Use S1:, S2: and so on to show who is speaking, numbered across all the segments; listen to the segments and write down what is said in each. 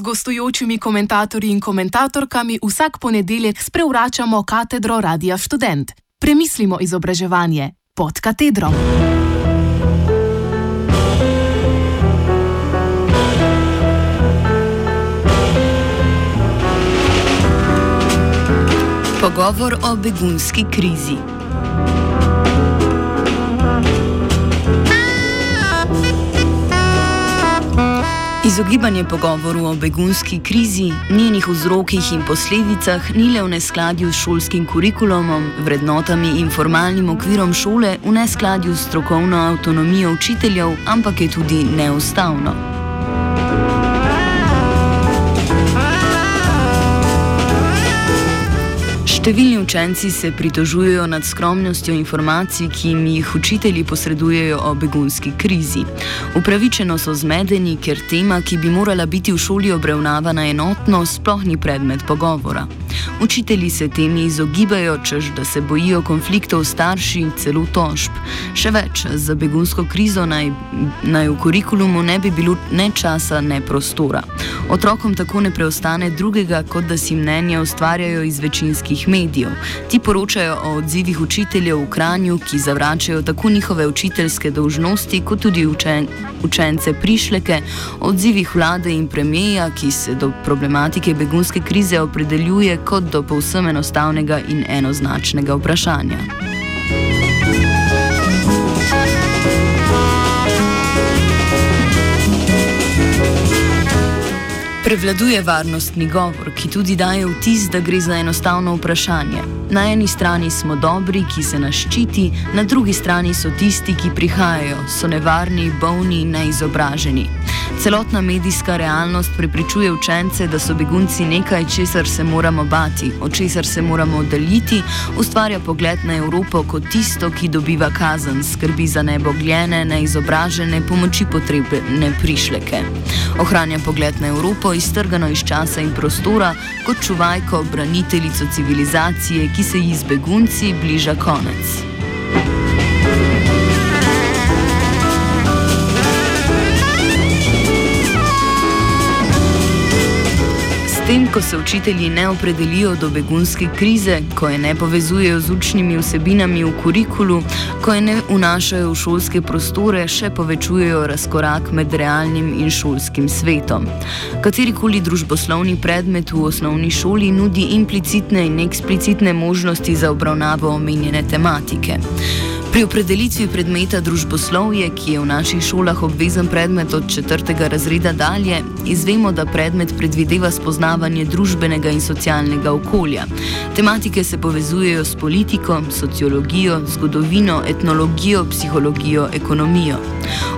S1: gostujočimi komentatorji in komentatorkami vsak ponedeljek sprevračamo katedro Radia Student. Premislimo izobraževanje pod katedrom.
S2: Pogovor o begunski krizi. Izogibanje pogovoru o begunski krizi, njenih vzrokih in posledicah ni le v neskladju s šolskim kurikulumom, vrednotami in formalnim okvirom šole, v neskladju s strokovno avtonomijo učiteljev, ampak je tudi neustavno. Številni učenci se pritožujejo nad skromnostjo informacij, ki jim jih učitelji posredujejo o begunski krizi. Upravičeno so zmedeni, ker tema, ki bi morala biti v šoli obravnavana enotno, sploh ni predmet pogovora. Učitelji se temi izogibajo, čež da se bojijo konfliktov starši, celo tožb. Še več, za begunsko krizo naj, naj v kurikulumu ne bi bilo ne časa, ne prostora. Otrokom tako ne preostane drugega, kot da si mnenja ustvarjajo iz večinskih medijev. Ti poročajo o odzivih učiteljev v Kranju, ki zavračajo tako njihove učiteljske dolžnosti, kot tudi učen, učence prišleke, odzivih vlade in premijeja, ki se do problematike begunske krize opredeljuje kot do povsem enostavnega in enoznačnega vprašanja. Prevladuje varnostni govor, ki tudi daje vtis, da gre za enostavno vprašanje. Na eni strani smo dobri, ki se nas ščiti, na drugi strani so tisti, ki prihajajo, so nevarni, bolni in neizobraženi. Celotna medijska realnost prepričuje učence, da so begunci nekaj, česar se moramo bati, od česar se moramo oddaljiti, ustvarja pogled na Evropo kot tisto, ki dobiva kazen, skrbi za nebogljene, neizobražene, pomoči potrebne prišleke. Ohranja pogled na Evropo, iztrgano iz časa in prostora, kot čuvajko, braniteljico civilizacije, ki se ji z begunci bliža konec. Tem, ko se učitelji ne opredelijo do begunske krize, ko je ne povezujejo z učnimi vsebinami v kurikulu, ko je ne vnašajo v šolske prostore, še povečujejo razkorak med realnim in šolskim svetom. Katerikoli družboslovni predmet v osnovni šoli nudi implicitne in eksplicitne možnosti za obravnavo omenjene tematike. Pri opredelitvi predmeta družboslovje, ki je v naših šolah obvezen predmet od četrtega razreda dalje, izvemo, da predmet predvideva spoznavanje družbenega in socialnega okolja. Tematike se povezujejo s politiko, sociologijo, zgodovino, etnologijo, psihologijo, ekonomijo.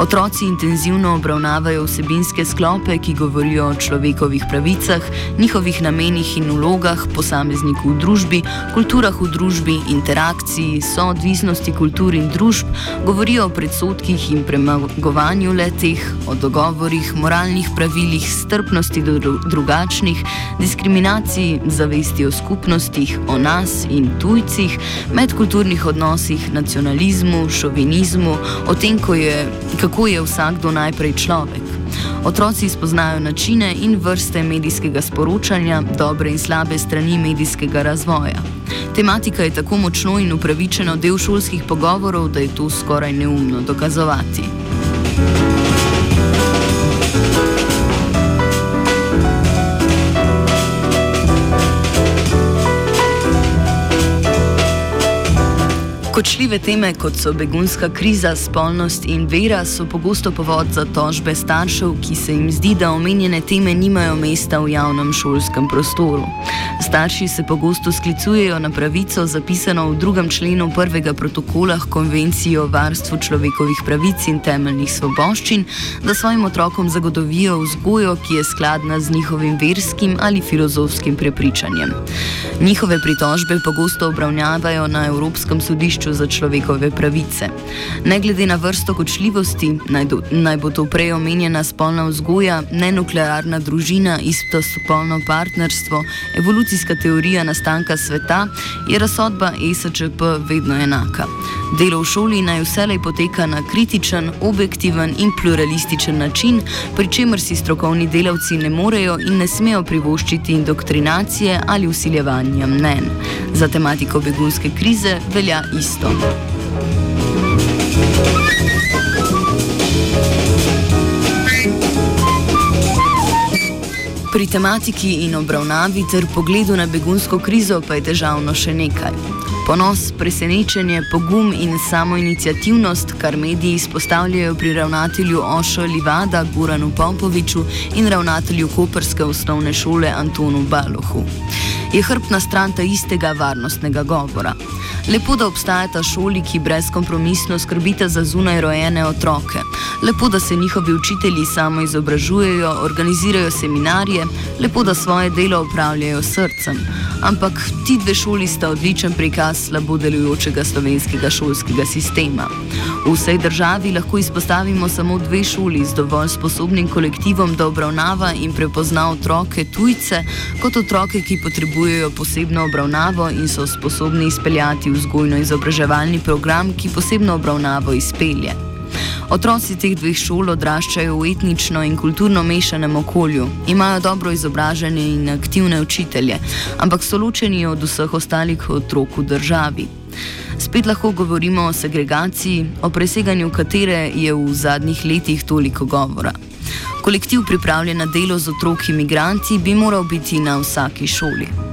S2: Otroci intenzivno obravnavajo vsebinske sklope, ki govorijo o človekovih pravicah, njihovih namenih in vlogah, posamezniku v družbi, kulturah v družbi, interakciji, soodvisnosti kulture kultur in družb, govorijo o predsotkih in premagovanju letih, o dogovorih, moralnih pravilih, strpnosti do drugačnih, diskriminaciji, zavesti o skupnostih, o nas in tujcih, medkulturnih odnosih, nacionalizmu, šovinizmu, o tem, je, kako je vsakdo najprej človek. Otroci spoznajo načine in vrste medijskega sporočanja, dobre in slabe strani medijskega razvoja. Tematika je tako močno in upravičeno del šolskih pogovorov, da je to skoraj neumno dokazovati. Kočljive teme, kot so begunska kriza, spolnost in vera, so pogosto povod za tožbe staršev, ki se jim zdi, da omenjene teme nimajo mesta v javnem šolskem prostoru. Starši se pogosto sklicujejo na pravico, zapisano v drugem členu prvega protokola Konvencije o varstvu človekovih pravic in temeljnih svoboščin, da svojim otrokom zagotovijo vzgojo, ki je skladna z njihovim verskim ali filozofskim prepričanjem. Njihove pritožbe pogosto obravnavajo na Evropskem sodišču sodišču za človekove pravice. Ne glede na vrsto kočljivosti, naj, do, naj bo to prej omenjena spolna vzgoja, nenuklearna družina, istospolno partnerstvo, evolucijska teorija nastanka sveta, je razsodba ESČP vedno enaka. Delo v šoli naj vselej poteka na kritičen, objektiven in pluralističen način, pri čemer si strokovni delavci ne morejo in ne smejo privoščiti indoktrinacije ali usiljevanja mnen. Za tematiko begunske krize velja isto. Pri tematiki in obravnavi ter pogledu na begunsko krizo pa je težavno še nekaj. Ponos, presenečenje, pogum in samoinicijativnost, kar mediji izpostavljajo pri ravnatelju Ošo Livada Guranu Popoviču in ravnatelju Koperske osnovne šole Antonu Balohu, je hrbtna stran ta istega varnostnega govora. Lepo, da obstajata šoli, ki brezkompromisno skrbita za zunaj rojene otroke. Lepo, da se njihovi učitelji samo izobražujejo, organizirajo seminarije, lepo, da svoje delo upravljajo srcem. Ampak ti dve šoli sta odličen prikaz slabo delujočega slovenskega šolskega sistema. V vsej državi lahko izpostavimo samo dve šoli z dovolj sposobnim kolektivom, da obravnava in prepozna otroke tujce kot otroke, ki potrebujejo posebno obravnavo in so sposobni izpeljati vzgojno-izobraževalni program, ki posebno obravnavo izpelje. Otroci teh dveh šol odraščajo v etnično in kulturno mešanem okolju, imajo dobro izobražene in aktivne učitelje, ampak so ločeni od vseh ostalih otrok v državi. Spet lahko govorimo o segregaciji, o preseganju katere je v zadnjih letih toliko govora. Kolektiv pripravljen na delo z otroki imigranti bi moral biti na vsaki šoli.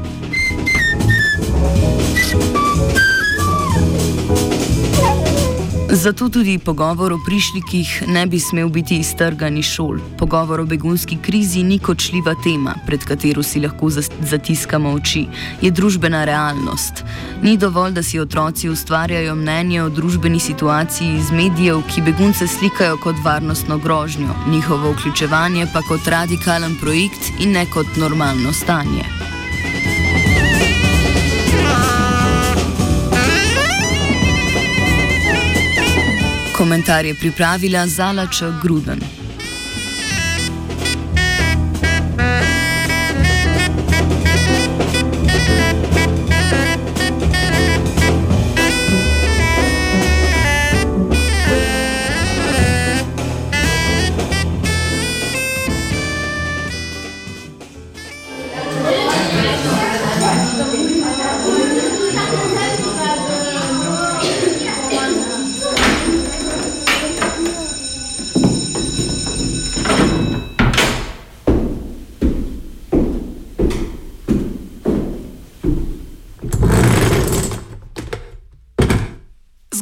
S2: Zato tudi pogovor o prišlikih ne bi smel biti iztrgan iz šol. Pogovor o begunski krizi ni kočljiva tema, pred katero si lahko zatiskamo oči, je družbena realnost. Ni dovolj, da si otroci ustvarjajo mnenje o družbeni situaciji iz medijev, ki begunce slikajo kot varnostno grožnjo, njihovo vključevanje pa kot radikalen projekt in ne kot normalno stanje. Komentar je pripravila Zalača Gruden.